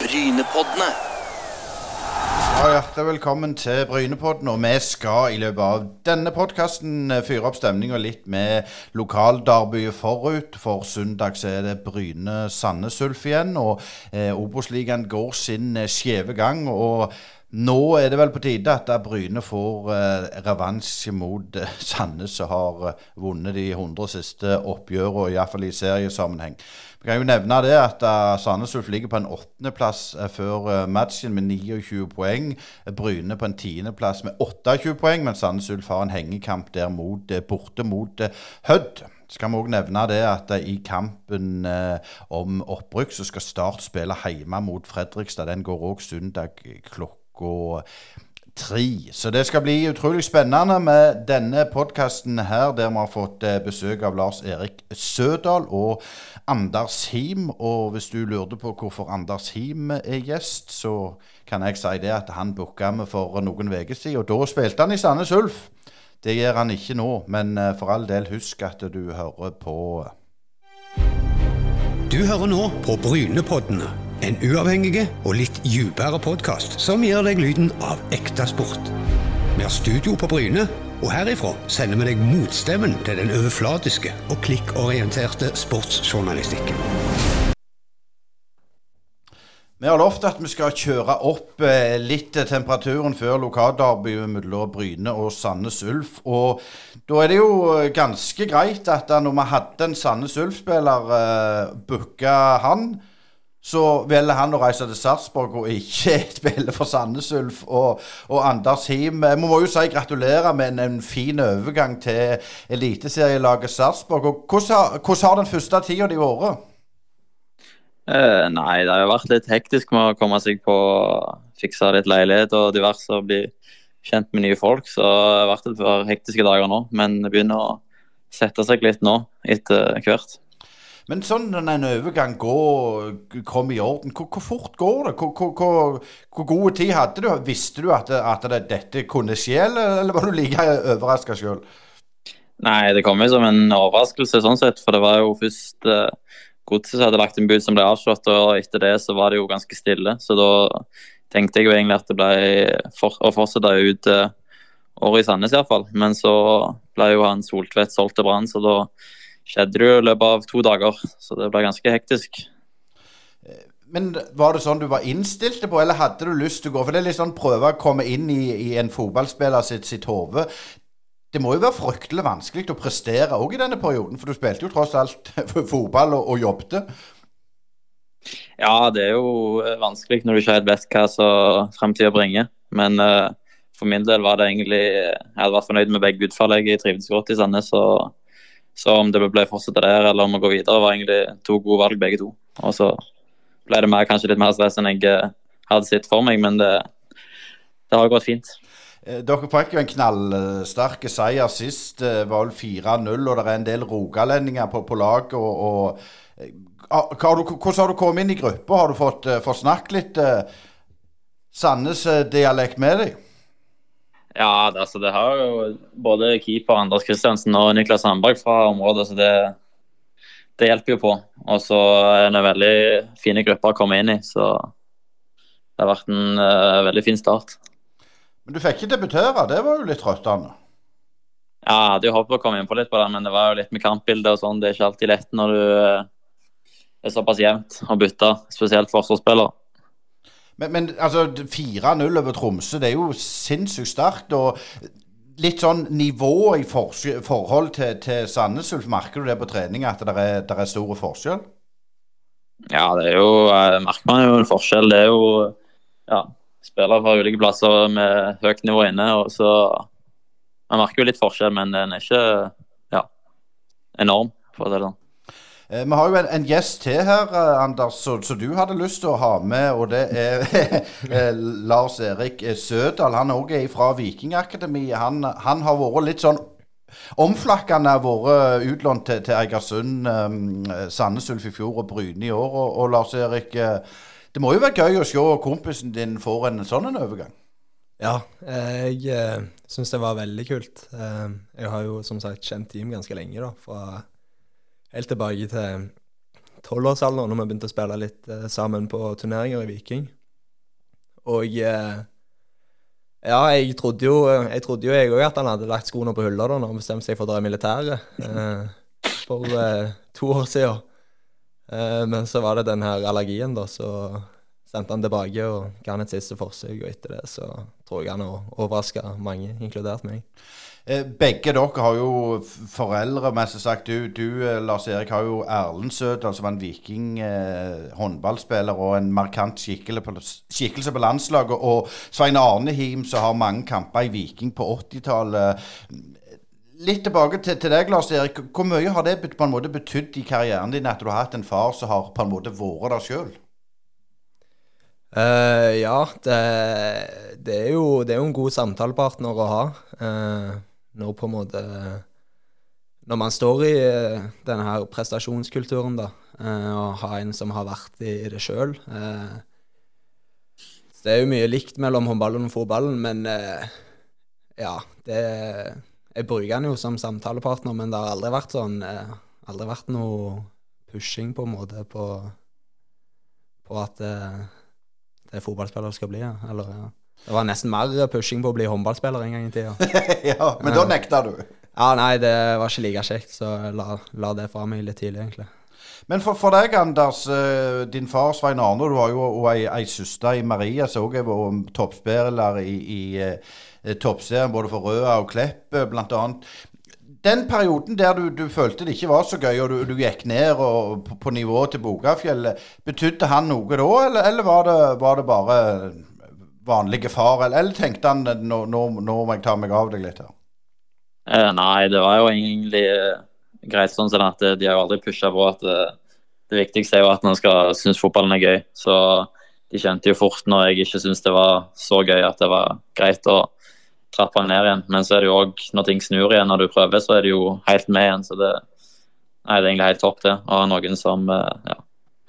Brynepoddene. Ja, Hjertelig velkommen til Brynepodden. Og vi skal i løpet av denne podkasten fyre opp stemninga litt med lokalderbyet forut. For søndag så er det Bryne-Sandnes Ulf igjen. Og eh, Obos-ligaen går sin eh, skjeve gang. Og nå er det vel på tide at Bryne får eh, revansj mot eh, Sandnes, som har eh, vunnet de 100 siste oppgjørene, iallfall i seriesammenheng. Vi kan jo nevne det at eh, Sandnes Ulf ligger på en åttendeplass eh, før uh, matchen med 29 poeng. Bryne på en tiendeplass med 28 poeng, men Sandnes Ulf har en hengekamp der mot, uh, borte mot Hødd. Så kan vi òg nevne det at i kampen om opprykk så skal Start spille hjemme mot Fredrikstad. Den går òg søndag klokka tre. Så det skal bli utrolig spennende med denne podkasten her, der vi har fått besøk av Lars Erik Sødal og Anders Him. Og hvis du lurte på hvorfor Anders Him er gjest, så kan jeg si det at han booka meg for noen uker siden. Og da spilte han i Sandnes Ulf. Det gjør han ikke nå, men for all del, husk at du hører på Du hører nå på Brynepoddene. En uavhengig og litt dypere podkast som gir deg lyden av ekte sport. Vi har studio på Bryne, og herifra sender vi deg motstemmen til den overflatiske og klikkorienterte sportsjournalistikken. Vi har lovt at vi skal kjøre opp eh, litt temperaturen før lokalderbyet mellom Bryne og Sandnes Ulf. Og da er det jo ganske greit at når vi hadde en Sandnes Ulf-spiller, uh, booka han, så velger han å reise til Sarpsborg og ikke spille for Sandnes Ulf og, og Anders Him. Vi må jo si gratulerer med en, en fin overgang til eliteserielaget Sarpsborg. Hvordan, hvordan har den første tida di vært? Eh, nei, det har vært litt hektisk med å komme seg på fikse litt leilighet og diverse og bli kjent med nye folk. Så det har vært et par hektiske dager nå, men det begynner å sette seg litt nå etter hvert. Men sånn når en overgang går, kom i orden, hvor, hvor fort går det? Hvor, hvor, hvor, god tid hadde du? Visste du at, at det, dette kunne skje, eller, var du like overraska sjøl? Nei, det kom jo som en overraskelse sånn sett, for det var jo først uh, Godset hadde lagt en bud som ble avslått, og etter det så var det jo ganske stille. Så da tenkte jeg jo egentlig at det ble for, å fortsette ut uh, året i Sandnes iallfall. Men så ble jo han Soltvedt solgt til Brann, så da skjedde jo i løpet av to dager. Så det ble ganske hektisk. Men var det sånn du var innstilt på, eller hadde du lyst til å gå? For det er litt sånn prøve å komme inn i, i en fotballspiller sitt, sitt hode. Det må jo være fryktelig vanskelig å prestere òg i denne perioden, for du spilte jo tross alt fotball og, og jobbet. Ja, det er jo vanskelig når du ikke vet hva som framtida bringer. Men uh, for min del var det egentlig Jeg hadde vært fornøyd med begge utfall. Jeg trivdes godt i Sandnes. og så om det ble fortsette der eller om å gå videre, var egentlig to gode valg begge to. Og så ble det mer, kanskje litt mer stress enn jeg eh, hadde sett for meg, men det, det har gått fint. Eh, dere fikk jo en knallsterk seier sist. Det var vel 4-0, og det er en del rogalendinger på, på laget. Og, og, hvordan har du kommet inn i gruppa? Har du fått, fått snakket litt Sandnes-dialekt med deg? Ja, det, altså, det har jo både keeper Anders Kristiansen og Niklas Sandberg fra området, så det, det hjelper jo på. Og så er det en veldig fine grupper å komme inn i, så det har vært en uh, veldig fin start. Men du fikk ikke debutere, det var jo litt trøttende? Ja, jeg hadde jo håpet å komme inn på litt på det, men det var jo litt med kampbildet og sånn. Det er ikke alltid lett når du uh, er såpass jevnt å bytte, spesielt forsvarsspiller. Men, men altså, 4-0 over Tromsø, det er jo sinnssykt sterkt. og Litt sånn nivå i forhold til, til Sandnes Ulf, merker du det på trening at det er, det er stor forskjell? Ja, det er jo, eh, merker man jo en forskjell. Det er jo ja, spillere fra ulike plasser med høyt nivå inne. og så Man merker jo litt forskjell, men den er ikke ja, enorm, for å si det sånn. Eh, vi har jo en, en gjest til her, eh, Anders, som du hadde lyst til å ha med. Og det er eh, Lars Erik Sødal. Han òg er fra Vikingakademiet. Han, han, har vært litt sånn omflakkende vært utlånt til, til Eigersund, um, Sandnes Ulf i fjor og Bryne i år. Og, og, Lars Erik, det må jo være gøy å se kompisen din får en sånn en overgang? Ja, jeg eh, syns det var veldig kult. jeg har jo som sagt kjent Team ganske lenge, da. fra helt tilbake til, tolvårsalderen når vi begynte å spille litt eh, sammen på turneringer i Viking. Og eh, ja, jeg trodde jo jeg trodde jo jeg òg at han hadde lagt skoene på hylla da når han bestemte seg for å dra i militæret eh, for eh, to år siden. Eh, men så var det den her allergien, da, så sendte han tilbake og ga han et siste forsøk. Og etter det så tror jeg han overraska mange, inkludert meg. Eh, begge dere har jo foreldre, men som sagt. Du, du eh, Lars Erik, har jo Erlendsød, altså var en viking eh, håndballspiller og en markant på, skikkelse på landslaget. Og Svein Arne Him, som har mange kamper i Viking på 80-tallet. Litt tilbake til, til, deg, Lars Erik. Hvor mye har det på en måte betydd i karrieren din at du har hatt en far som har på en måte vært der sjøl? Uh, ja, det, det, er jo, det, er jo, en god samtalepartner å ha. Uh, når på en måte Når man står i uh, denne her prestasjonskulturen, da, og har en som har vært i det sjøl Det er jo mye likt mellom håndballen og fotballen, men ja, det Jeg bruker den jo som samtalepartner, men det har aldri vært sånn Aldri vært noe pushing, på en måte, på, på at det er fotballspiller skal bli. Ja. Eller, ja. Det var nesten mer pushing på å bli håndballspiller en gang i tida. ja, men da nekta du? Ja, nei, det var ikke like kjekt, så la, la det fra meg litt tidlig, egentlig. Men for, for, deg, Anders. Eh, din far Svein Arne, du har jo ei, ei søster i Maria som òg er toppspiller i, i i toppserien både for Røa og Klepp, eh, bl.a den perioden der du, du, følte det ikke var så gøy, og du, du gikk ned og, på, på nivået til Bogafjellet, betydde han noe da, eller, eller var, det, var, det, bare vanlige far? Eller, eller tenkte han nå, nå, nå, må jeg ta meg av deg litt her? Eh, nei, det var jo egentlig eh, greit sånn sånn at eh, de har jo aldri pusha på at eh, det viktigste er jo at man skal synes fotballen er gøy. Så de kjente jo fort når jeg ikke syntes det var så gøy at det var greit å trappa ned igjen. Men så er det jo òg, når ting snur igjen når du prøver, så er det jo helt med igjen. Så det, nei, det er egentlig helt topp, det. Å ha noen som eh, ja,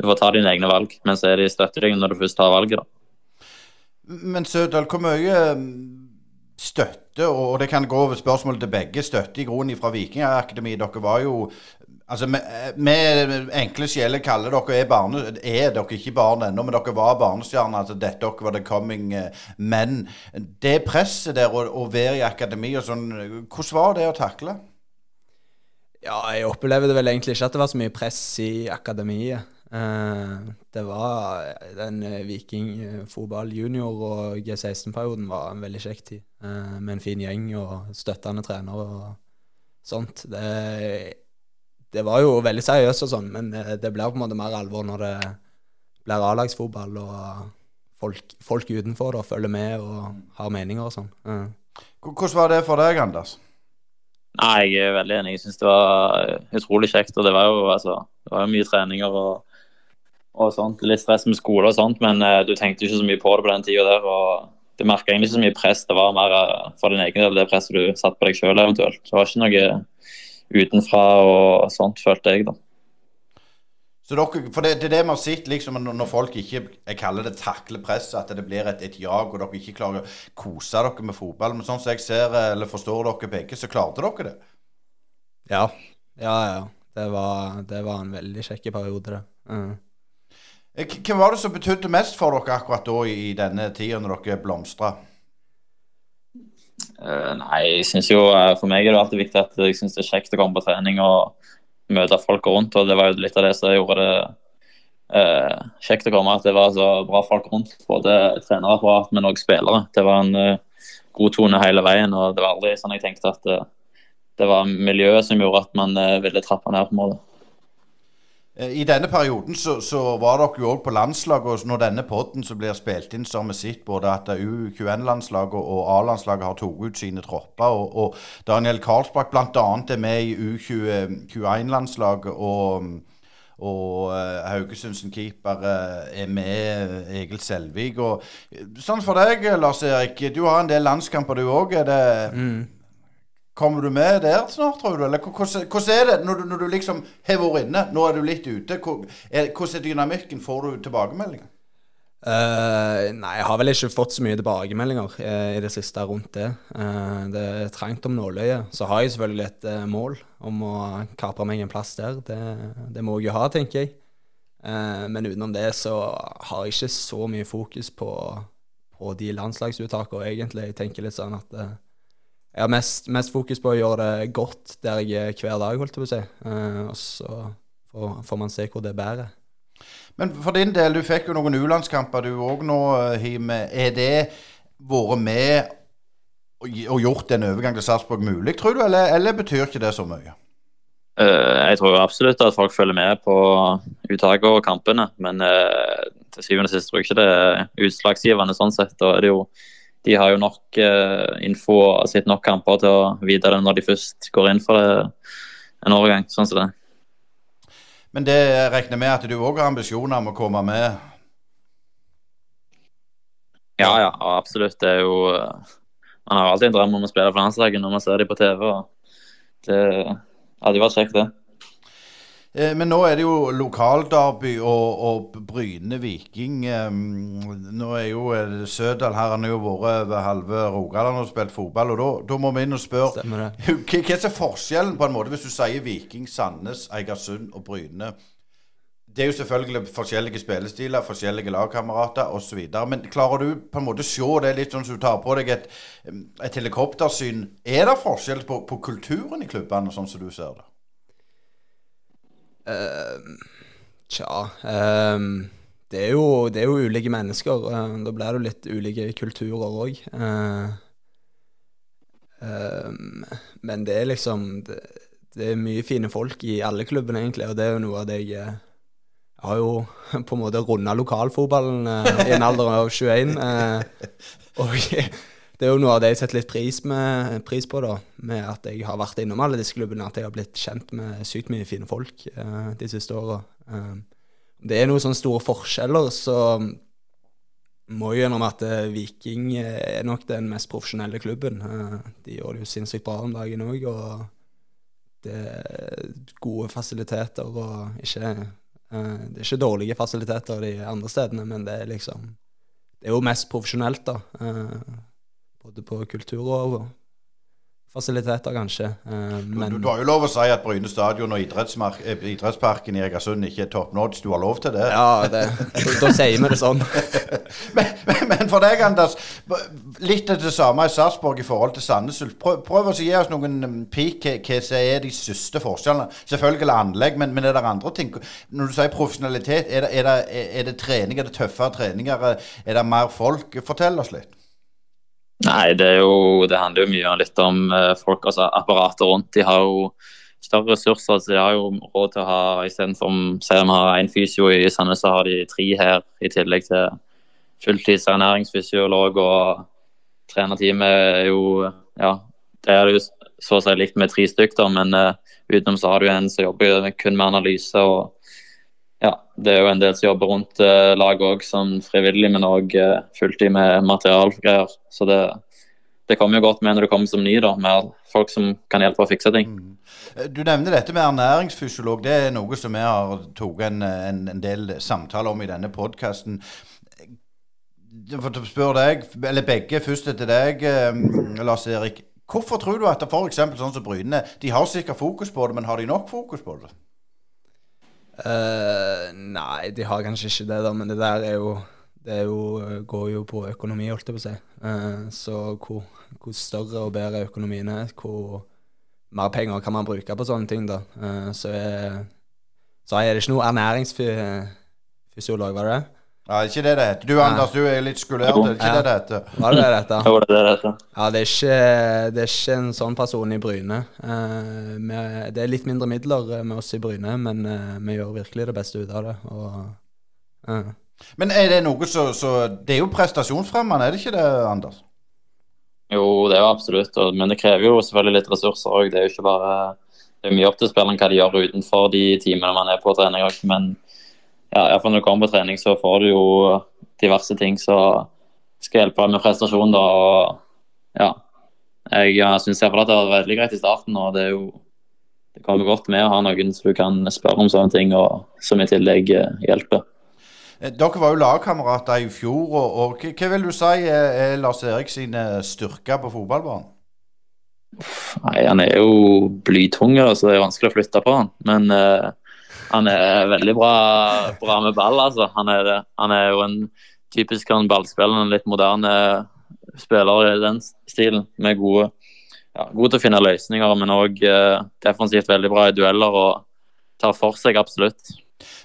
Du får ta dine egne valg, men så er de støtter deg når du først tar valget, da. Men Sødal, hvor mye støtte, og det kan gå over spørsmålet til begge, støtte i grunnen fra Vikingakademiet. Dere var jo Altså, med enkle sjeler kaller dere er barne... Er dere ikke barn ennå, men dere var barnestjerner. Altså, dette dere var the coming eh, men. Det presset der å, være i akademi og sånn, hvordan var det å takle? Ja, jeg opplevde vel egentlig ikke at det var så mye press i akademiet. Eh, det var den eh, Viking fotball junior og G16-perioden var en veldig kjekk tid. Med en fin gjeng og støttende trenere og sånt. Det det var jo veldig seriøst og sånn, men eh, det blir på en måte mer alvor når det blir A-lagsfotball og folk, folk, utenfor da, følger med og har meninger og sånn. Mm. Hvordan var det for deg, Anders? Nei, Jeg er veldig enig. Jeg syns det var eh, utrolig kjekt. og Det var jo, altså, det var jo mye treninger og, og, sånt. Litt stress med skole og sånt, men uh, du tenkte ikke så mye på det på den tida der. og Du merka egentlig ikke så mye press. Det var mer uh, for din egen del det presset du satt på deg sjøl eventuelt. Det var ikke noe utenfra og sånt, følte jeg, da. Så dere, for det, det, er det vi har sett liksom, når folk ikke jeg kaller det takler presset, at det blir et, et, jag, og dere ikke klarer å kose dere med fotball. Men sånn som jeg ser eller forstår dere begge, så klarte dere det? Ja. Ja, ja. Det var, det var en veldig kjekk periode, det. Mm. Hvem var det som betydde mest for dere akkurat da i denne tida, når dere blomstra? Uh, nei, jeg synes jo uh, For meg er det alltid viktig at jeg synes det er kjekt å komme på trening og møte folk rundt. og Det var jo litt av det som gjorde det uh, kjekt å komme. At det var så bra folk rundt. Både trenerapparat, men òg spillere. Det var en god tone hele veien. og Det var aldri sånn jeg tenkte at det var miljøet som gjorde at man ville trappe ned. på målet. Eh, I denne perioden så, så var dere jo òg på landslaget. og Når denne podden som blir spilt inn, så har vi sett både at U21-landslaget og A-landslaget har tatt ut sine tropper. Og, og Daniel Karlsbakk bl.a. er med i U21-landslaget. og og uh, Haugesunds keeper uh, er med, Egil Selvik. Og, sånn for deg, Lars Erik. Du har en del landskamper, du òg. Er det mm. Kommer du med der snart, tror du? Eller hvordan er det når du, når du liksom har vært inne? Nå er du litt ute. Hvordan er dynamikken? Får du tilbakemeldinger? Uh, nei, jeg har vel ikke fått så mye tilbakemeldinger uh, i det siste rundt det. Uh, det er trangt om nåløyet. Så har jeg selvfølgelig et mål om å kapre meg en plass der. Det, det, må jeg jo ha, tenker jeg. Men utenom det så har jeg ikke så mye fokus på, på de landslagsuttakene, egentlig. Jeg tenker litt sånn at jeg har mest, mest, fokus på å gjøre det godt der jeg er hver dag, holdt jeg på å si. Eh, og så får, får, man se hvor det bærer. Men for din del, du fikk jo noen U-landskamper du òg nå, Hime. Er det vært med og gjort en overgang til Sarpsborg mulig, tror du, eller, eller betyr ikke det så mye? Eh, jeg tror absolutt at folk følger med på uttaket og kampene, men uh, til syvende og sist tror jeg ikke det er utslagsgivende sånn sett. Da er det jo, de har jo nok uh, info og sett nok kamper til å vite det når de først går inn for det en overgang. sånn som det. Men det regner med at du òg har ambisjoner om å komme med? Ja, ja, absolutt. Det er jo Man har alltid en drøm om å spille for landslaget når man ser dem på TV. og det hadde jo vært kjekt, det. Eh, men nå er det jo lokalderby og, og Bryne-Viking. Nå er jo eh, Sødal her, han har jo vært over halve Rogaland og spilt fotball. og Da må vi inn og spørre hva, hva er forskjellen på en måte hvis du sier Viking, Sandnes, Eigersund og Bryne? Det er jo selvfølgelig forskjellige spillestiler, forskjellige lagkamerater osv. Men klarer du på en måte se det litt sånn som du tar på deg et, et helikoptersyn? Er det forskjell på, på, kulturen i klubbene, sånn som du ser det? Uh, tja um, det, er jo, det, er jo, ulike mennesker. Uh, da blir det jo litt ulike kulturer òg. Uh, um, men det er liksom det, det, er mye fine folk i alle klubbene, egentlig, og det er jo noe av det jeg jeg har jo på en måte runda lokalfotballen i en alder av 21. Eh, og det er jo noe av det jeg setter litt pris, med, pris, på, da, med at jeg har vært innom alle disse klubbene. At jeg har blitt kjent med sykt mye fine folk eh, de siste åra. Eh, det er noen sånne store forskjeller, så må jeg gjennom at eh, Viking er nok den mest profesjonelle klubben. Eh, de gjør det jo sinnssykt bra om dagen òg, og det er gode fasiliteter og ikke Eh, det er ikke dårlige fasiliteter de andre stedene, men det er liksom Det er jo mest profesjonelt, da. Både på kultur og fasiliteter, kanskje. Eh, men, du, du, har jo lov å si at Bryne stadion og eh, idrettsparken i Egersund ikke er top notch. Du har lov til det? Ja, det, da sier vi det sånn. men, men, men, for deg, Anders. Litt av det samme i Sarpsborg i forhold til Sandnes Ulf. Prøv, prøv, å gi oss noen um, peak hva som er de største forskjellene. Selvfølgelig anlegg, men, men, er det andre ting? Når du sier profesjonalitet, er det, er det, er det trening? Er det tøffere treninger? Er det mer folk? Fortell oss litt. Nei, det, jo, det handler jo mye litt om uh, folk, altså apparatet rundt. De har jo større ressurser, så de har jo råd til å ha istedenfor om vi har én fysio i Sandnes, så har de tre her, i tillegg til fulltids ernæringsfysiolog og trenerteamet er jo Ja, det er det jo så å si likt med tre stykker, men uh, utenom så har du en som jobber kun med analyse. og det er jo en del som jobber rundt uh, laget òg, som frivillig, men òg uh, fulltid med materialgreier. Så det, det kommer jo godt med når du kommer som ny, da, med folk som kan hjelpe å fikse ting. Mm. Eh, du nevner dette med ernæringsfysiolog. Det er noe som vi har tatt en, en, en, del samtaler om i denne podkasten. Spør deg, eller begge, først etter deg, Lars Erik. Hvorfor tror du at f.eks. sånn som Bryne, de har sikkert fokus på det, men har de nok fokus på det? Uh, nei, de har kanskje ikke det, da, men det der er jo Det er jo, går jo på økonomi, holdt jeg på å si. Uh, så hvor, hvor, større og bedre økonomien er, hvor mer penger kan man bruke på sånne ting, da. Uh, så, er, så er det ikke noe ernæringsfysiolog, var det det? Ja, ikke det det heter. Du Anders, du er litt skulert. Det er ikke ja. det det heter. Hva er det det heter? Det er det det heter. Ja, det er, ikke, det er ikke en sånn person i Bryne. Uh, med, det er litt mindre midler eh, med oss i Bryne, men uh, vi gjør virkelig det beste ut av det. Og, uh. Men er det noe så, så Det er jo prestasjonsfremmende, er det ikke det, Anders? Jo, det er jo absolutt. Men det krever jo selvfølgelig litt ressurser òg. Det er jo ikke bare Det er mye opp til spillerne hva de gjør utenfor de timene man er på trening òg. Men ja, iallfall når du kommer på trening, så får du jo diverse ting som skal hjelpe deg med prestasjon. da, og ja, Jeg, jeg syns iallfall at det var veldig greit i starten. og det er jo det kommer godt med å ha noen som du kan spørre om sånne ting, og som i tillegg eh, hjelper. Eh, dere var jo lagkamerater i fjor. og, og Hva vil du si er Lars Erik sine styrker på fotballbanen? Nei, Han er jo blytung, så det er vanskelig å flytte på han. Men eh, Han er veldig bra, bra med ball, altså. Han er, han er jo en typisk ballspiller, en litt moderne spiller i den stilen. Med gode, ja, god til å finne løsninger, men òg eh, defensivt veldig bra i dueller og tar for seg absolutt.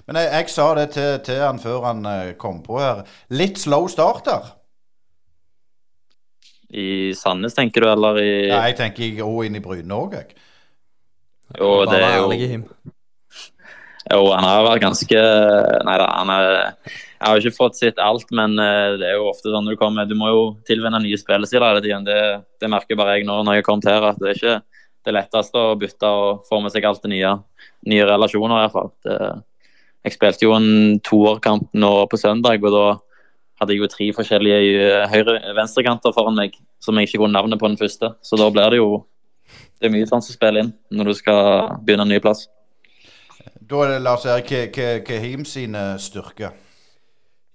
Men jeg, jeg sa det til, til han før han eh, kom på her. Litt slow starter? I Sandnes, tenker du, eller i Ja, jeg tenker òg inn i Bryne òg, jeg. Jo, det er jo Jo, han har vært ganske Nei da, han er har ikke fått sett alt, men eh, det er jo ofte sånn du kommer Du må jo tilvenne nye spillestiler hele tiden. Det, det merker bare jeg nå når jeg har kommet her, at det er ikke det letteste å bytte og få med seg alt det nye. Nye relasjoner, i hvert fall. Det, jeg spilte jo en toårkamp nå på søndag, og da hadde jeg jo tre forskjellige eh, høyre-venstrekanter foran meg som jeg ikke kunne navnet på den første. Så da blir det jo det er mye sånn som spiller inn når du skal begynne en ny plass. Da er det Lars Erik hva er Him sine styrker.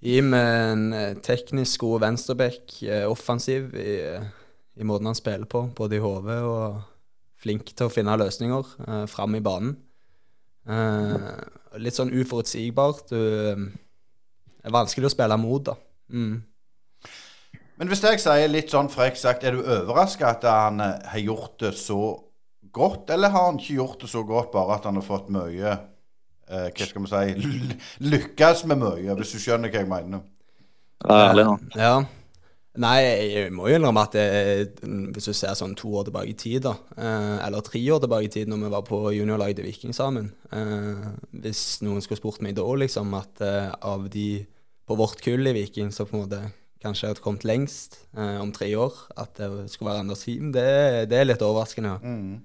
Him er en eh, teknisk god venstreback, eh, offensiv i, i måten han spiller på, både i hodet og flink til å finne løsninger eh, fram i banen. Eh, litt sånn uforutsigbart. Du eh, er vanskelig å spille mot, da. Mm. Men hvis jeg sier litt sånn frekt sagt, er du overraska at han eh, har gjort det så godt, eller har han ikke gjort det så godt, bare at han har fått mye eh, Hva skal vi si l- Lykkes med mye, hvis du skjønner hva jeg mener? Er ærlig nå. Ja. Nei, jeg må jo innrømme at jeg, hvis du ser sånn to år tilbake i tid, da, eh, eller tre år tilbake i tid når vi var på juniorlaget til Viking sammen eh, Hvis noen skulle spurt meg da, liksom, at eh, av de på vårt kull i Viking som på en måte kanskje hadde kommet lengst eh, om tre år, at det skulle være Anders Him, det, det er litt overraskende. ja. Eh,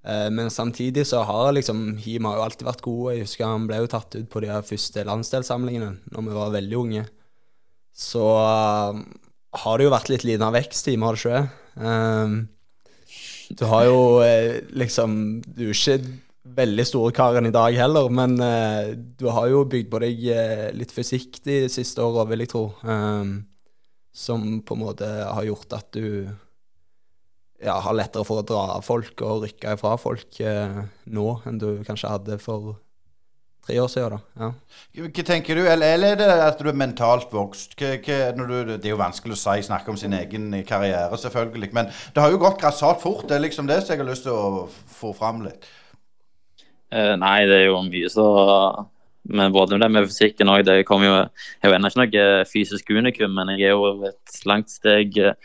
men samtidig så har liksom Him jo alltid vært god. Jeg husker han ble jo tatt ut på de første landsdelssamlingene når vi var veldig unge. Så eh, har det jo vært litt liten vekst i Him, har det ikke du har jo eh, liksom Du er ikke veldig store karen i dag heller, men eh, du har jo bygd på deg eh, litt fysikk de siste åra, vil jeg tro. Som på en måte har gjort at du ja, har lettere for å dra av folk og rykke ifra folk eh, nå enn du kanskje hadde for tre år siden. da. Ja. Hva tenker du, eller eller er det at du er mentalt vokst? Hva, hva, når du, det er jo vanskelig å si, snakke om sin egen karriere, selvfølgelig. Men det har jo gått grassat fort. Det er liksom det som jeg har lyst til å få fram litt. Eh, nei, det er jo mye så Men både med det med fysikken òg. Det kommer jo Jeg er jo ennå ikke noe fysisk unikum, men jeg er jo et langt steg eh,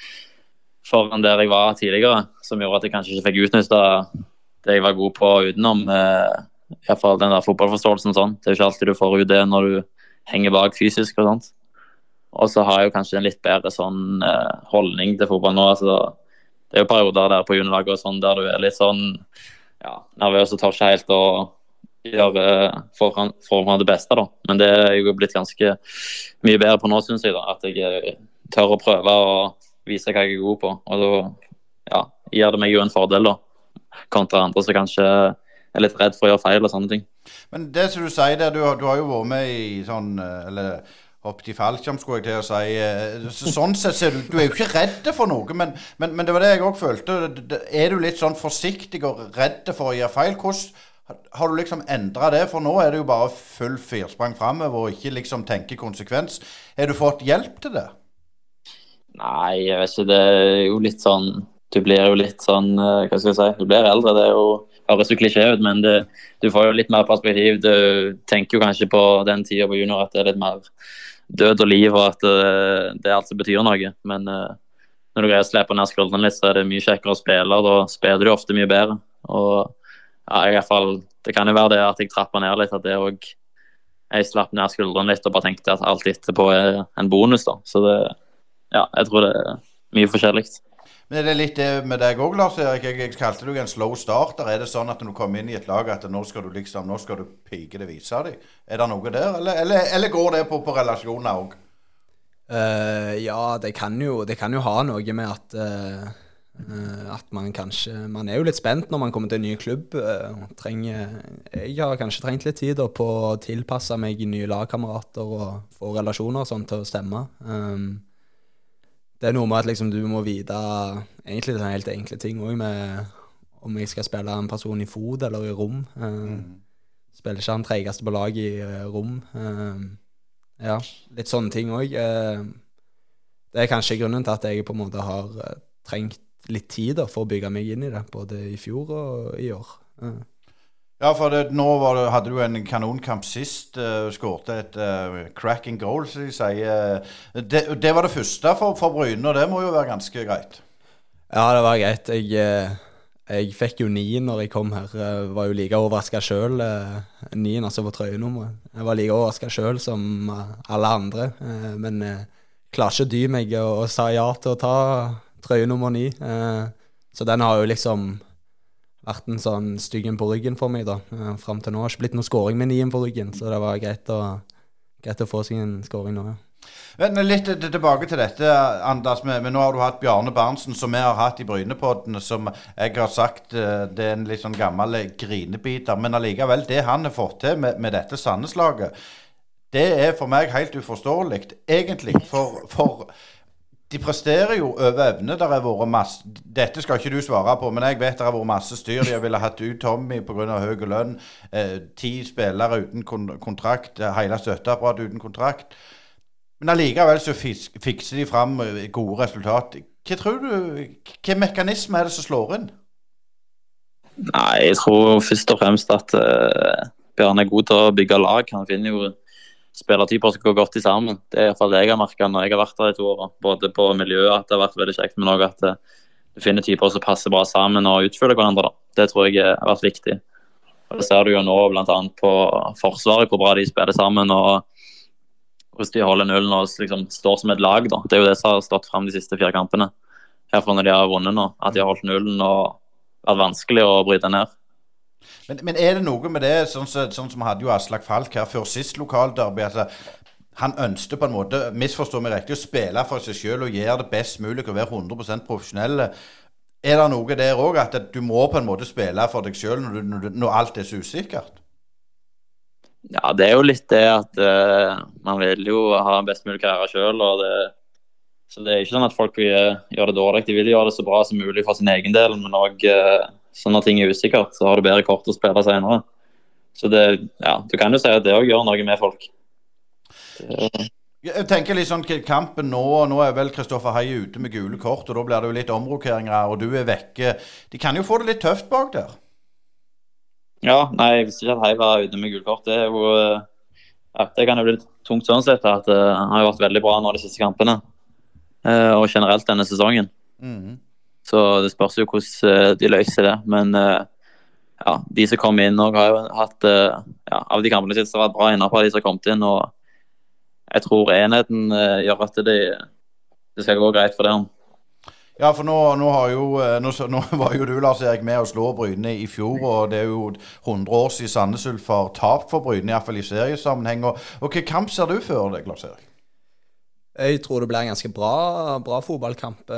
foran der jeg var tidligere, som gjorde at jeg kanskje ikke fikk utnytta det jeg var god på utenom. Eh, i hvert fall den der fotballforståelsen og sånn. Det er jo ikke alltid du får ut det når du henger bak fysisk og sånt. Og så har jeg jo kanskje en litt bedre sånn eh, holdning til fotball nå. altså Det er jo perioder der på juniorlaget og sånn der du er litt sånn ja, nervøs og tør ikke helt å gjøre foran, det beste, da. Men det er jo blitt ganske mye bedre på nå, syns jeg. da, At jeg eh, tør å prøve og vise hva jeg er god på. Og da ja, gir det meg jo en fordel, da. Kontra andre som kanskje er litt redd for å gjøre feil og sånne ting. Men det som du sier der, du, du har jo vært med i sånn Eller opp til fallskjerm, skulle jeg til å si. eh, så- Sånn sett ser du Du er jo ikke redd for noe, men, men, men det var det jeg òg følte. Er du litt sånn forsiktig og redd for å gjøre feil? Hvordan har du liksom endra det? For nå er det jo bare full firsprang framover og ikke liksom tenke konsekvens. Har du fått hjelp til det? Nei, jeg vet ikke. Det er jo litt sånn Du blir jo litt sånn eh, Hva skal jeg si? Du blir eldre. Det er jo, høres jo klisjé ut, men det, du får jo litt mer perspektiv. Du tenker jo kanskje på den tida på junior at det er litt mer død og liv, og at det, det altså betyr noe. Men eh, når du greier å slippe ned skuldrene litt, så er det mye kjekkere å spille. Da spiller du ofte mye bedre. Og ja, i hvert fall, Det kan jo være det at jeg trapper ned litt, at det òg Jeg slapp ned skuldrene litt og bare tenkte at alt etterpå er en bonus. da. Så det, ja, jeg tror det er mye forskjellig. Men er det litt det med deg òg, Lars Erik? Jeg, jeg kalte deg en slow starter. Er det sånn at når du kommer inn i et lag at nå skal du liksom, nå skal du pike det vise deg? Er det noe der, eller, eller, eller går det på, på relasjoner òg? Uh, ja, det kan, jo, det kan jo ha noe med at uh, uh, At man kanskje Man er jo litt spent når man kommer til en ny klubb. eh, trenger, jeg har kanskje trengt litt tid da, på å tilpasse meg nye lagkamerater og få relasjoner og sånn til å stemme. Um, det er noe med at liksom, du må vite egentlig sånne helt enkle ting òg, med om jeg skal spille en person i fot eller i rom. Mm. spiller ikke han treigeste på laget i eh, rom. Eh, ja, litt sånne ting òg. det er kanskje grunnen til at jeg på en måte har trengt litt tid da, for å bygge meg inn i det, både i fjor og i år. Ja, for det, nå det, hadde du en kanonkamp sist. Uh, Skårte et uh, cracking goal, som de sier. Det, det, var det første for, for Bryne, og det må jo være ganske greit? Ja, det var greit. Jeg, jeg fikk jo ni når jeg kom her. Jeg var jo like overraska sjøl. Nien, altså på trøyenummeret. Jeg var like overraska sjøl som alle andre. Men jeg klarer ikke å dy meg og, og sa ja til å ta trøye nummer ni. Så den har jo liksom vært en sånn styggen på ryggen for meg da, uh, fram til nå. Det har ikke blitt noe scoring med nien på ryggen, så det var greit å, greit å få seg en scoring nå, ja. Men litt tilbake til dette, Anders. Men nå har du hatt Bjarne Berntsen, som vi har hatt i Brynepodden, som jeg har sagt eh, det er en litt sånn gammel grinebiter. Men allikevel, det han har fått til med, med dette Sandnes-laget, det er for meg helt uforståelig, egentlig. For, for de presterer jo over evne. Der har vært masse Dette skal ikke du svare på, men jeg vet det har vært masse styr. De ville hatt ut Tommy pga. høy lønn. Eh, ti spillere uten kontrakt. Eh, hele støtteapparatet uten kontrakt. Men allikevel så fikser de fram eh, gode resultat. Hva tror du, hvilken mekanisme er det som slår inn? Nei, jeg tror først og fremst at uh, Bjørn er god til å bygge lag. Han finner jo spillertyper som går godt sammen. Det er iallfall det jeg har merka når jeg har vært der i to år. Både på miljøet at det har vært veldig kjekt, men òg at eh, du finner typer som passer bra sammen og utfyller hverandre. Det tror jeg har vært viktig. Og Det ser du jo nå bl.a. på Forsvaret, hvor bra de spiller sammen. og hvordan de holder nullen og liksom står som et lag. Da. Det er jo det som har stått fram de siste fire kampene. Herfra når de har vunnet nå. At de har holdt nullen og vært vanskelig å bryte ned. Men, men, er det noe med det, sånn, så, sånn som hadde jo Aslak Falk her før sist lokalderby, at han ønsket på en måte, misforstå meg riktig, å spille for seg sjøl og gjøre det best mulig og være 100% profesjonelle. Er det noe der òg, at du må på en måte spille for deg sjøl når, når, når, alt er så usikkert? Ja, det er jo litt det at uh, man vil jo ha en best mulig karriere sjøl. Så det er ikke sånn at folk vil gjøre det dårlig. De vil gjøre det så bra som mulig for sin egen del, men òg så når ting er usikkert, så har du bedre kort å spille senere. Så det, ja, du kan jo si at det òg gjør noe med folk. Det... Jeg tenker litt sånn kampen nå, nå er vel Kristoffer Heie ute med gule kort, og da blir det jo litt omrokeringer, og du er vekke. De kan jo få det litt tøft bak der? Ja, nei, jeg visste ikke at Hei var ute med gule kort. Det, er jo, ja, det kan jo bli litt tungt sånn sett. at uh, Han har jo vært veldig bra nå de siste kampene, uh, og generelt denne sesongen. Mm -hmm. Så det spørs jo hvordan eh, de løser det. Men eh, ja, de som kom inn òg, har jo hatt eh, ja, Av de kampene sine har vært bra innenfor de som har kommet inn. Og jeg tror enheten gjør at det, det skal gå greit for dem. Ja, for nå, nå, jo, nå, nå, var jo du Lars Erik, med å slå Bryne i fjor. og Det er jo 100 år siden Sandnes Ulf har tapt for Bryne, iallfall i seriesammenheng. Og, og Hvilken kamp ser du for deg, Lars Erik? Jeg tror det blir en ganske bra, bra fotballkamp.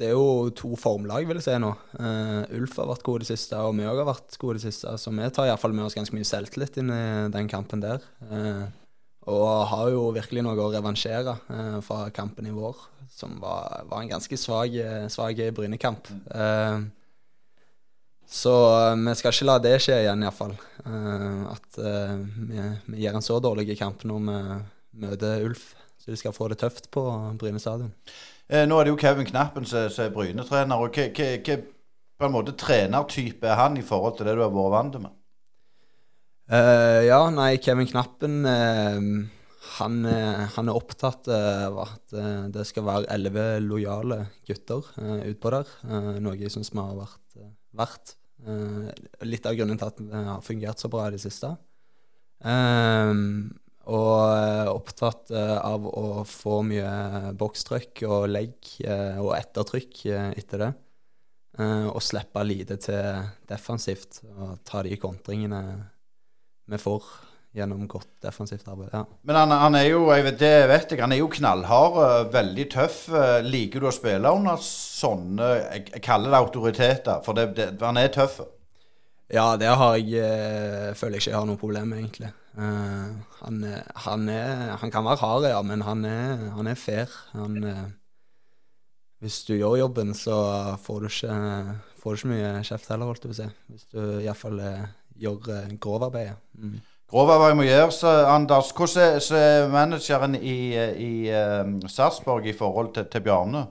Det er jo to formlag, vil jeg si nå. Uh, Ulf har vært god i det siste, og vi òg har vært gode i det siste. Så vi tar iallfall med oss ganske mye selvtillit inn i den kampen der. Uh, og har jo virkelig noe å revansjere uh, fra kampen i vår, som var, var en ganske svak Brynekamp. Så vi skal ikke la det skje igjen, iallfall. Uh, at vi, vi gjør en så dårlig kamp når vi møter Ulf. Så de skal få det tøft på Bryne stadion. Eh, nå er det jo Kevin Knappen som er Bryne-trener. og Hva en måte trenertype er han i forhold til det du har vært vant med? Uh, ja, nei, Kevin Knappen uh, han, uh, han, er opptatt av at det skal være elleve lojale gutter utpå der. noe jeg syns vi har vært verdt. litt av grunnen til at det har fungert så bra i det siste. Og opptatt eh, av å få mye bokstrykk og legg eh, og ettertrykk etter det. Og slippe lite til defensivt og ta de kontringene vi får gjennom godt defensivt arbeid. Ja. Men han, han, er jo jeg vet, det vet jeg, han er jo knallhard, veldig tøff. Liker du å spille under sånne Jeg kaller det autoriteter, for det, det, han er tøff? Ja, det har jeg, føler jeg ikke jeg har noe problem med, egentlig. Uh, han, han, er, han, kan være hard, ja, men han er, han er fair. Han, uh, hvis du gjør jobben, så får du ikke, får du ikke mye kjeft heller, holdt jeg på å si. Hvis du iallfall uh, gjøre uh, grovarbeidet. Mm. Grovarbeid må gjøres. Anders, hvordan er, er manageren i, i Sarpsborg i forhold til, til Bjarne?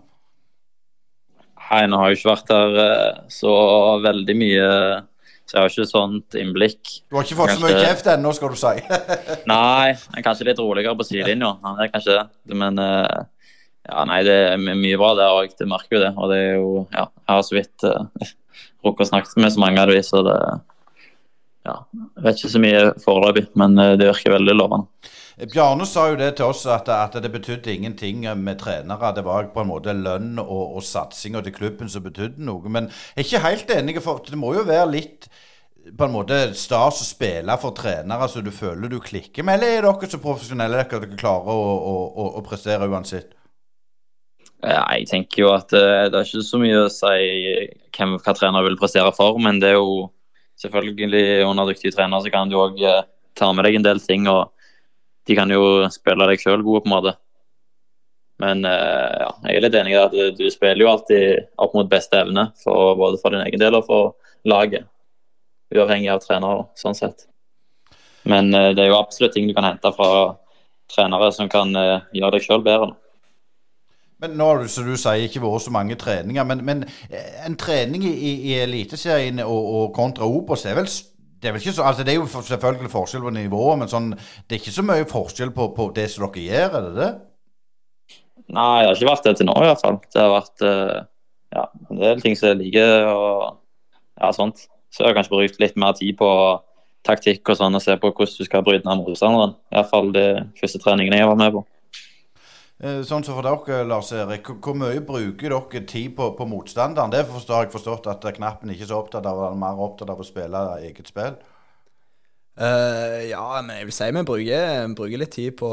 Hei, nå har jeg ikke vært uh, så veldig mye, så jeg har ikke sånt innblikk. Du har ikke fått kanskje... så mye kjeft ennå, skal du si? nei, jeg er kanskje litt roligere på sidelinja. Det er kanskje det. Men uh, ja, nei, det er mye bra der òg. Det merker jo det. Og det er jo Ja, jeg har så vidt uh, rukket å snakke med så mange av de, så det ja, jeg vet ikke så mye foreløpig, men det virker veldig lovende. Bjarne sa jo det til oss, at, at det betydde ingenting med trenere. Det var på en måte lønn og, og satsinga til klubben som betydde noe. Men jeg er ikke helt enig, for det må jo være litt på en måte stas å spille for trenere så du føler du klikker med, eller er dere så profesjonelle at dere klarer å, å, å, prestere uansett? Jeg tenker jo at uh, det er ikke så mye å si hvem, hva trener vil prestere for, men det er jo selvfølgelig under dyktige trenere så kan du òg uh, ta med deg en del ting. og de kan jo spille deg sjøl gode, på en måte. Men uh, ja, jeg er litt enig i at du spiller jo alltid opp mot beste evne, for, både for din egen del og for laget. Uavhengig av trener, sånn sett. Men uh, det er jo absolutt ting du kan hente fra trenere som kan gjøre deg sjøl bedre. Men nå har du, som du sier, ikke vært så mange treninger. Men, men en trening i, i Eliteserien og, og kontra Obos er vel det er, så, altså det er jo selvfølgelig forskjell på nivået, men sånn, det er ikke så mye forskjell på, på det som dere gjør, er det det? Nei, det har ikke vært det til nå i hvert fall. Det har vært uh, ja, en del ting som jeg liker og ja, sånt. Så jeg kanskje brukt litt mer tid på taktikk og sånn, og se på hvordan du skal bryte ned motstanderen. Iallfall de første treningene jeg var med på. Eh, sånn som for dere, Lars Erik, hvor mye bruker dere tid på, på motstanderen? Det har jeg forstått at Knappen ikke er så opptatt av, er mer opptatt av å spille eget spill? Uh, ja, men jeg vil si vi bruker, bruker litt tid på,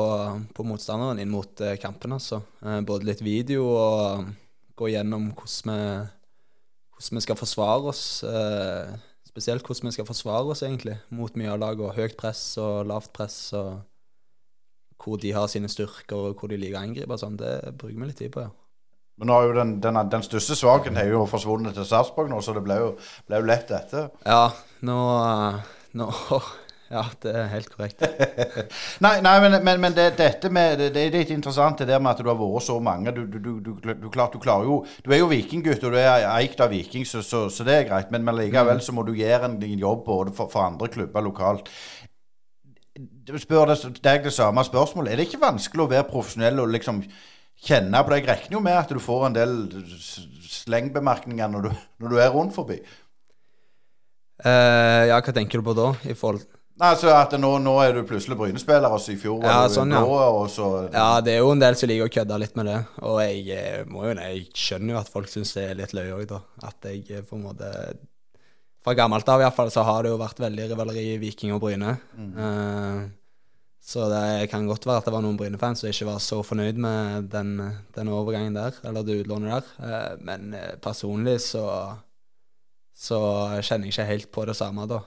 på, motstanderen inn mot uh, kampen. Altså. Uh, både litt video og gå gjennom hvordan vi, hvordan vi skal forsvare oss. spesielt hvordan vi skal forsvare oss egentlig mot mye av laget. Høyt press og lavt press. og hvor de har sine styrker, og hvor de liker å angripe. Sånn. Det bruker vi litt tid på, ja. Men nå har jo den, den, den største svakheten er jo forsvunnet til Sarpsborg nå, så det ble jo, ble jo lett dette. Ja, nå, nå ja, det er helt korrekt. nei, nei, men, men, men det, dette med, det, det, er litt interessant det der med at du har vært så mange. Du, du, du, du, klart, du klarer jo Du er jo vikinggutt, og du er eikt av Viking, så, så, så, det er greit. Men, men likevel mm. så må du gjøre en jobb både for, for andre klubber lokalt spør deg det samme spørsmålet. Er det ikke vanskelig å være profesjonell og liksom kjenne på det? Jeg regner jo med at du får en del slengbemerkninger når du, når du er rundt forbi. Uh, ja, hva tenker du på da? i forhold Nei, altså at nå, nå er du plutselig Bryne-spiller, altså i fjor ja, sånn, ja. Blå, så, ja, det er jo en del som liker å kødde litt med det. Og jeg, eh, må jo, jeg skjønner jo at folk syns det er litt løye òg, da. At jeg eh, på en måte fra gammelt av iallfall, så har det jo vært veldig rivaleri i Viking og Bryne. Mm. Uh, så det kan godt være at det var noen Bryne-fans som ikke var så fornøyd med den, den overgangen der, eller det utlånet der. Uh, men uh, personlig så, så kjenner jeg ikke helt på det samme, da.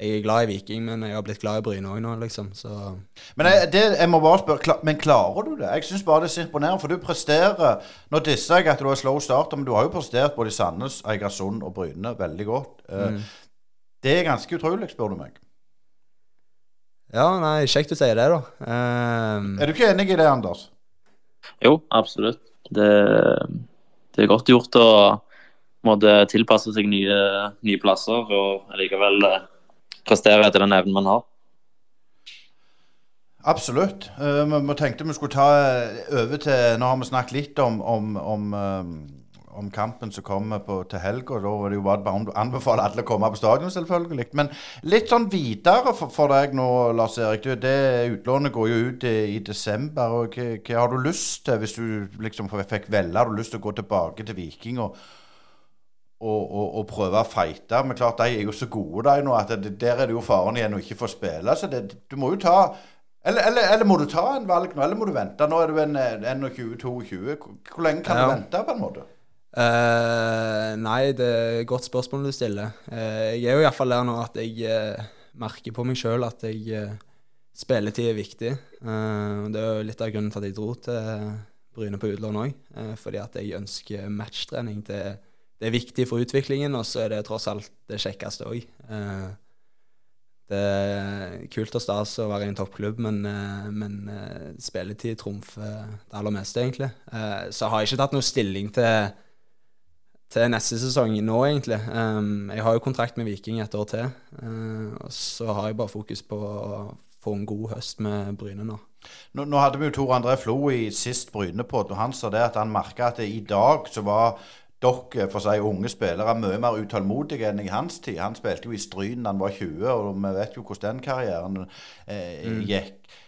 Jeg er glad i Viking, men jeg har blitt glad i Bryne òg nå, liksom. Så. Men jeg, det, jeg må bare spørre, men klarer du det? Jeg syns bare det er så imponerende, for du presterer Nå disser jeg at du har slow start, men du har jo prestert både i Sandnes, Eigersund og Bryne veldig godt. Eh, mm. Det er ganske utrolig, spør du meg. Ja, nei, kjekt du sier det, da. Um... Er du ikke enig i det, Anders? Jo, absolutt. Det, det er godt gjort å måtte tilpasse seg nye, nye plasser og likevel eh, prestere etter den evnen man har. Absolutt. Uh, vi tenkte vi skulle ta over til Nå har vi snakket litt om, om, om, uh, om kampen som kommer på, til helga. Da var det jo bare å anbefale alle å komme på stadion, selvfølgelig. Men litt sånn videre for, for deg nå, Lars Erik. Du, det Utlånet går jo ut i, i desember. og hva, hva, har du lyst til, hvis du liksom fikk velge? Har du lyst til å gå tilbake til Viking og, å, og prøve å fighte? Men klart, de er jo så gode, de nå, at det, der er det jo faren igjen å ikke få spille. Så det, du må jo ta eller, eller, eller, må du ta en valg nå, eller må du vente? Nå er du en 21-22. Hvor lenge kan ja. du vente, på en måte? Uh, nei, det er et godt spørsmål du stiller. Uh, jeg er jo iallfall der nå at jeg uh, merker på meg sjøl at jeg spilletid er viktig. det er jo litt av grunnen til at jeg dro til Bryne på utlån òg. fordi at jeg ønsker matchtrening til, det er viktig for utviklingen, og så er det tross alt det kjekkeste òg. Eh, det er kult og stas å være i en toppklubb, men, eh, men eh, spilletid trumfer det aller meste, egentlig. Så så har jeg ikke tatt noe stilling til, til neste sesong nå, egentlig. Um, jeg har jo kontrakt med Viking et år til, og så har jeg bare fokus på å få en god høst med Bryne nå. Nå, nå hadde vi jo Tor André Flo i sist Brynepod, og han sa det at han merka at i dag så var dere for seg unge spillere mye mer utålmodige enn i hans tid. Han spilte jo i Stryn da han var 20, og vi vet jo hvordan den karrieren eh, mm. gikk.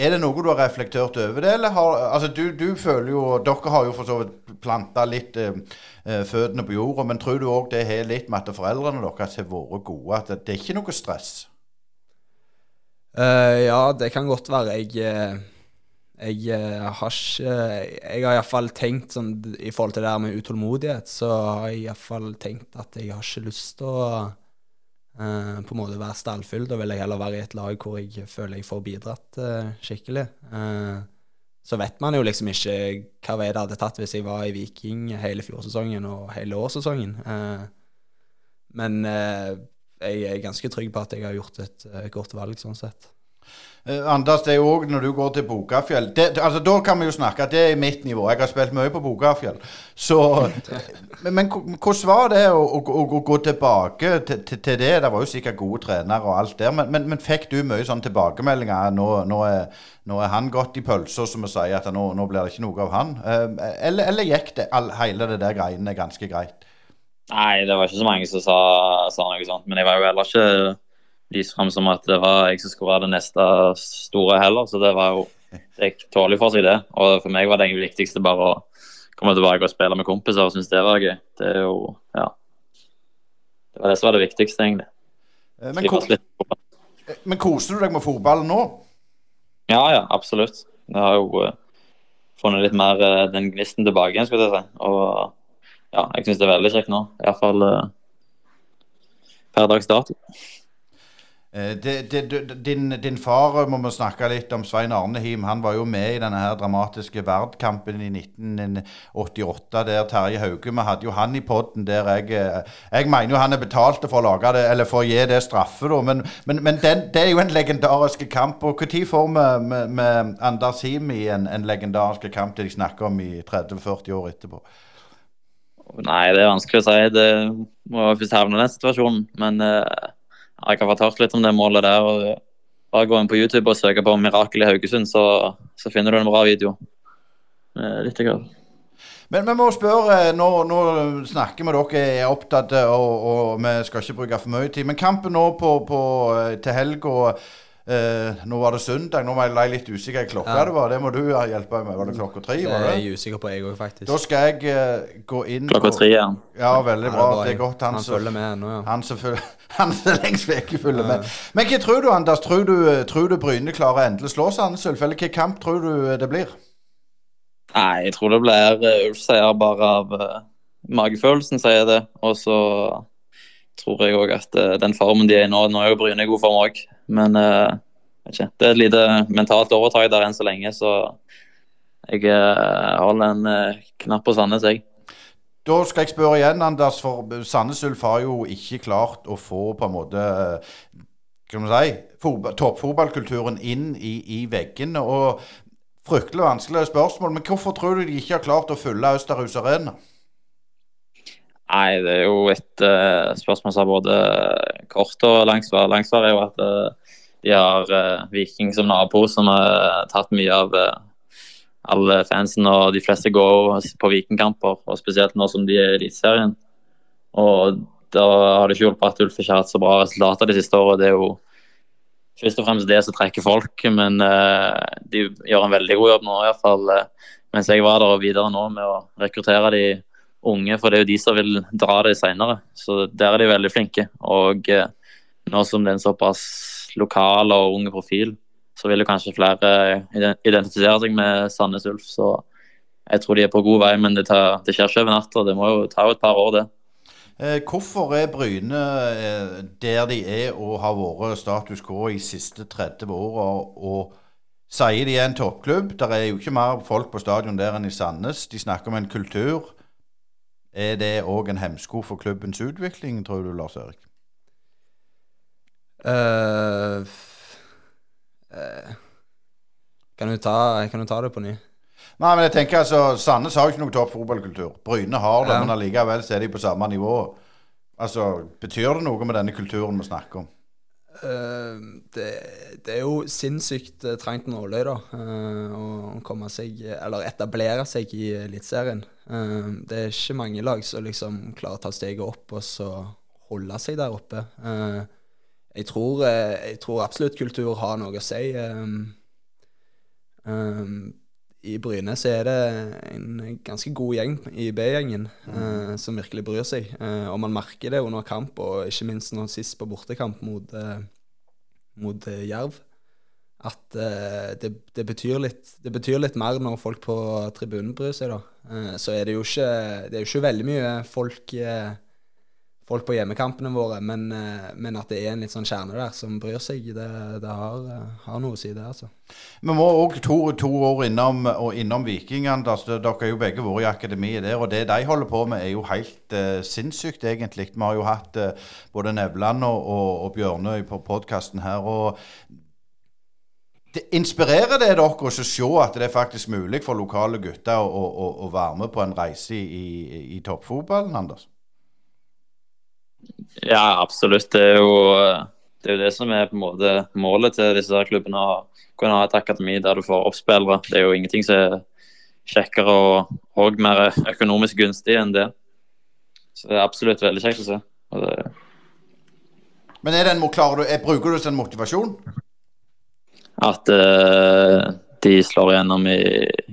Er det noe du har reflektert over det, eller har Altså, du, du føler jo Dere har jo for så vidt planta litt eh, eh føttene på jorda, men tror du òg det har litt med at foreldrene deres har vært gode? At det, det er ikke noe stress? Uh, ja, det kan godt være. Jeg uh jeg eh, har ikke Jeg har iallfall tenkt sånn i forhold til det her med utålmodighet, så har jeg iallfall tenkt at jeg har ikke lyst til å uh, på en måte være stallfull. Da vil jeg heller være i et lag hvor jeg føler jeg får bidratt uh, skikkelig. Uh, så vet man jo liksom ikke hva vei det hadde tatt hvis jeg var i Viking hele fjorsesongen og hele årssesongen. men jeg er ganske trygg på at jeg har gjort et godt valg sånn sett. Uh, Anders, det er jo òg når du går til Bokafjell det, altså Da kan vi jo snakke at det er mitt nivå. Jeg har spilt mye på Bokafjell. Så Men, men hvordan var det å, å, å gå tilbake til, til, til, det? Det var jo sikkert gode trenere og alt der. Men, men, men fikk du mye sånn tilbakemeldinger? Nå, nå, er, nå er han gått i pølsa, som vi sier, at nå, nå, blir det ikke noe av han. Uh, eller, eller, gikk det all, hele det der greiene ganske greit? Nei, det var ikke så mange som sa, sa noe sånt. Men jeg var jo heller ikke lyst fram som at det var jeg som skulle være det neste store heller. Så det var jo Det gikk tålelig for seg, det. Og for meg var det egentlig viktigste bare å komme tilbake og spille med kompiser og synes det var gøy. Det er jo Ja. Det var det som var det viktigste, egentlig. Eh, men, ko men koser du deg med fotballen nå? Ja, ja, absolutt. Jeg har jo uh, funnet litt mer uh, den gnisten tilbake igjen, skulle jeg si. Og ja, jeg syns det er veldig kjekt nå. Iallfall uh, per dags dato. Eh, det, det, din, din, far må vi snakke litt om. Svein Arnehim han var jo med i denne her dramatiske Verdkampen i 1988, der Terje Hauge Vi hadde jo han i poden der jeg eh, Jeg mener jo han er betalt for å lage det, eller for å gi det straffe, da. Men, men, men den, det er jo en legendarisk kamp. Og når får vi med, med, Anders Him i en, en legendarisk kamp det de snakker om i 30-40 år etterpå? Nei, det er vanskelig å si. Det må først havne den situasjonen. Men uh jeg har fått hørt litt om det målet der. og Bare gå inn på YouTube og søke på 'Mirakel i Haugesund', så, så finner du en bra video. Eh, litt grann. Men vi må spørre, nå, nå snakker vi dere er opptatt, og, og, vi skal ikke bruke for mye tid. Men kampen nå på, på, til helga Eh, nå var det søndag, nå var jeg litt usikker på klokka ja. det var. Det må du hjelpe meg med. Var det klokka tre? Det er jeg usikker på, jeg òg, faktisk. Da skal jeg uh, gå inn Klokka tre, ja. Ja, veldig bra. det, er godt. Han, han følger med ennå, ja. Han som lengst vekk følger ja. med. Men hva tror du, Anders? Tror du, tror du Bryne klarer endelig slå Sandnes Ulf? Eller hvilken kamp tror du eh, det blir? Nei, jeg tror det blir Ulf-seier bare av uh, magefølelsen, sier det. Og så tror jeg òg at uh, den formen de er i nå Nå er jo Bryne i god form òg, men uh, det er et lite mentalt overtak der enn så lenge, så jeg uh, holder en uh, knapp på Sandnes, jeg. Da skal jeg spørre igjen, Anders, for Sandnes Ulf har jo ikke klart å få på en måte kan man si, toppfotballkulturen inn i, i veggene. Fryktelig vanskelig spørsmål, men hvorfor tror du de ikke har klart å fylle Østerhus Arena? Nei, det er jo et uh, spørsmål som har både kort og langsvar. Langsvar er jo at uh, de har uh, Viking som nabo, som har tatt mye av alle fansen. Og de fleste går på Vikingkamper, og spesielt nå som de er i Eliteserien. Og da har det ikke hjulpet at Ulf ikke har hatt så bra resultater de siste årene. Det er jo først og fremst det som trekker folk, men de gjør en veldig god jobb nå, iallfall. Mens jeg var der og videre nå med å rekruttere de unge, for det er jo de som vil dra det seinere. Så der er de veldig flinke. Og eh, nå som det er en såpass lokal og ung profil, så vil jo kanskje flere identifisere seg med Sandnes Ulf. Så jeg tror de er på god vei, men det, tar, det skjer ikke over natta. Det må jo ta et par år, det. Eh, hvorfor er Bryne eh, der de er og har vært status quo i siste 30 åra, og sier de er en toppklubb? Der er jo ikke mer folk på stadion der enn i Sandnes. De snakker om en kultur. Er det òg en hemsko for klubbens utvikling, tror du, Lars Erik? Uh, uh, kan, du ta, kan du ta det på ny? Nei, men jeg tenker altså, Sandnes har jo ikke noe topp fotballkultur. Bryne har det, Ja. men allikevel så er de på samme nivå. Altså, Betyr det noe med denne kulturen vi snakker om? Uh, det, det er jo sinnssykt trangt nåløy, da. å komme seg, eller etablere seg i Eliteserien. Eh, det er ikke mange lag som liksom klarer å ta steget opp og så holde seg der oppe. Eh, jeg, tror, eh, jeg tror absolutt kultur har noe å si. eh, eh, I Bryne så er det en ganske god gjeng i B-gjengen eh, som virkelig bryr seg. Og man merker det under kamp, og ikke minst nå sist på bortekamp mot, eh, mot Jerv. At uh, det, det, betyr litt, det betyr litt mer når folk på tribunen bryr seg, da. Uh, så er det jo ikke, det er jo ikke veldig mye folk uh, folk på hjemmekampene våre, men, men at det er en litt sånn kjerne der som bryr seg, det, har, har noe å si, det, altså. Vi må òg to, to år innom, og innom Viking, Anders. Dere har jo begge vært i akademiet der. Og det de holder på med, er jo helt sinnssykt, egentlig. Vi har jo hatt både Nevland og, og, og Bjørnøy på podkasten her. og det Inspirerer det dere å se at det er faktisk mulig for lokale gutter å, å, å være med på en reise i, i, i toppfotballen, Anders? Ja, absolutt. Det er, jo, det er jo det som er på en måte målet til disse her klubbene. Å kunne ha et akademi der du får oppspillere. Det er jo ingenting som er kjekkere og, og mer økonomisk gunstig enn det. Så det er absolutt veldig kjekt å se. Men er den, klarer du, er, bruker du den som en motivasjon? At uh, de slår igjennom i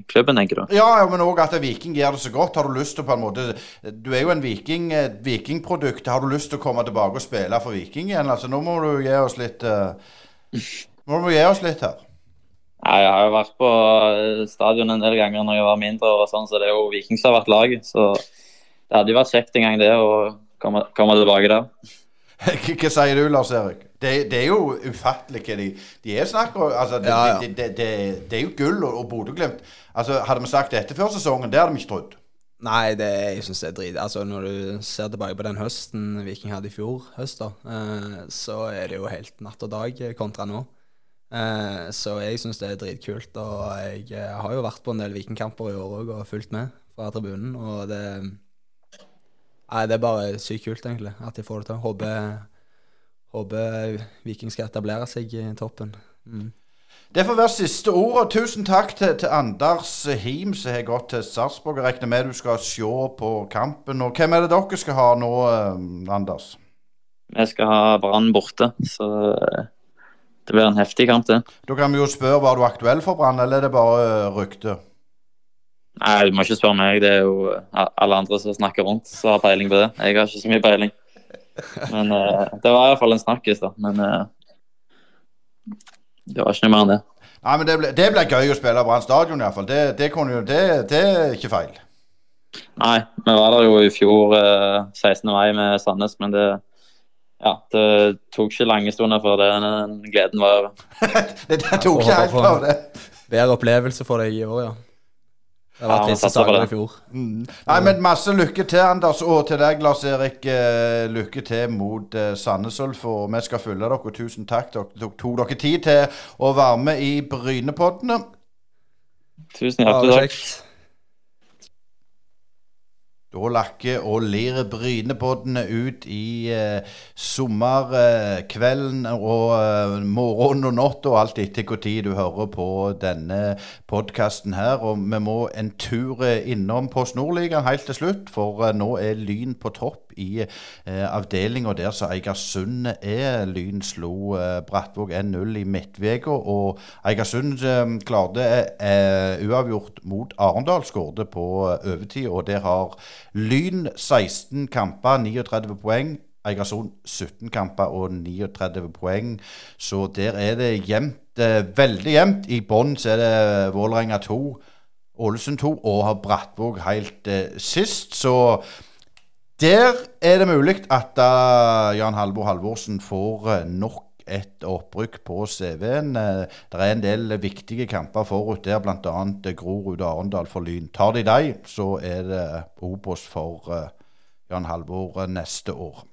klubben, tenker du? Ja, ja, men òg at Viking gjør det så godt. Har du lyst til på en måte Du er jo en viking, vikingprodukt. Har du lyst til å komme tilbake og spille for Viking igjen? Altså, nå må du gi oss litt uh, Nå må du gi oss litt her. Nei, Jeg har jo vært på eh, stadion en del ganger når jeg var mindre, og sånn, så det er jo Viking som har vært laget. Så det hadde jo vært kjekt en gang, det, å komme, komme tilbake der. Hva sier du, Lars Erik? Det, det er jo ufattelig hva de, de er snakker altså, det, Ja, ja. Det, det, er jo gull og, og Bodø-Glimt. Altså, hadde vi sagt dette før sesongen, det hadde vi ikke trodd. Nei, det, jeg syns det er drit. Altså, når du ser tilbake på den høsten Viking hadde i fjor høst, da, eh, så er det jo helt natt og dag kontra nå. Eh, så jeg syns det er dritkult. Og jeg eh, har jo vært på en del Vikingkamper i år òg og fulgt med fra tribunen. Og det Nei, det er bare sykt kult, egentlig, at de får det til. Håper, håper Viking skal etablere seg i toppen. Mm. Det får være siste ord. og Tusen takk til, til Anders Him, som har gått til Sarpsborg. Jeg regner med du skal se på kampen. Og hvem er det dere skal ha nå, eh, Anders? Vi skal ha Brann borte, så eh, det blir en heftig kamp, det. Da kan vi jo spørre, var du aktuell for Brann, eller er det bare eh, rykte? Nei, du må ikke spørre meg. Det er jo alle andre som snakker rundt, som har peiling på det. Jeg har ikke så mye peiling. Men uh, det var i hvert fall en snakkis, da. Men uh, det var ikke noe mer enn det. Nei, men Det ble, det ble gøy å spille Brann stadion, iallfall. Det, det, kunne jo- det, det er ikke feil. Nei, vi var der jo i fjor, eh, 16. mai med Sandnes, men det ja, det tok ikke lange stunder før den, den gleden var over. det, det tok ikke helt av, det. Bedre opplevelse for deg i år, ja. Det var triste saker i fjor. Nei, men masse lykke til, Anders, og til deg, Lars Erik. Eh, lykke til mot eh, Sandnes Ulf, og vi skal følge dere. Tusen takk. Dere tok, tok dere tid til å være med i Brynepoddene. Tusen hjertelig takk. Da lakker og lir Brynepoddene ut i eh, sommerkvelden og eh, morgenen og natt og alt etter hvor tid du hører på denne podkasten her. Og vi må en tur eh, innom Post Nordligaen helt til slutt, for eh, nå er Lyn på topp i eh, avdelinga der som Eigersund er. Lyn slo eh, Brattvåg 1-0 i midtveka, og Eigersund eh, klarte eh, uavgjort mot Arendal, skårte på eh, overtid, og der har Lyn 16 kamper, 39 poeng. Eigersund 17 kamper og 39 poeng. Så der er det jevnt, eh, veldig jevnt. I bånn så er det Vålerenga 2, Ålesund 2 og har Brattvåg helt eh, sist. Så der er det mulig at uh, Jan Halvor Halvorsen får uh, nok et opprykk på CV-en. Uh, det er en del viktige kamper forut der, bl.a. Grorud og Arendal for Lyn. Tar de dem, så er det Obos for Jan Halvor neste år.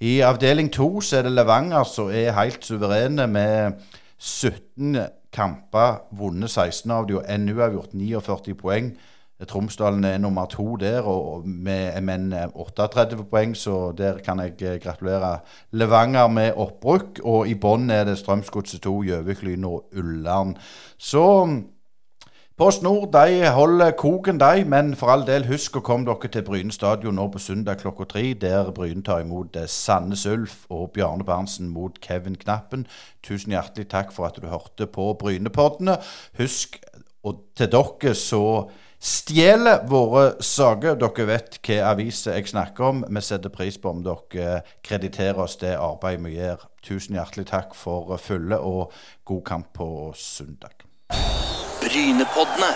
I avdeling to er det Levanger som er helt suverene med 17 kamper, vunnet 16 av dem og NU har gjort 49 poeng. Tromsdalen er nummer to der, og med, med 38 poeng, så der kan jeg eh, gratulere Levanger med opprykk. Og i bånn er det Strømsgodset 2, Gjøvik, og Ullern. Så Post Nord de holder koken, de, men for all del, husk å komme dere til Bryne stadion nå på søndag klokka tre, der Bryne tar imot eh, Sandnes Ulf og Bjarne Berntsen mot Kevin Knappen. Tusen hjertelig takk for at du hørte på Brynepoddene. Husk, og til dere så stjeler våre saker. Dere vet hva aviser jeg snakker om. Vi setter pris på om dere krediterer oss det arbeidet vi gjør. Tusen hjertelig takk for fulle, og god kamp på søndag. Brynepoddene.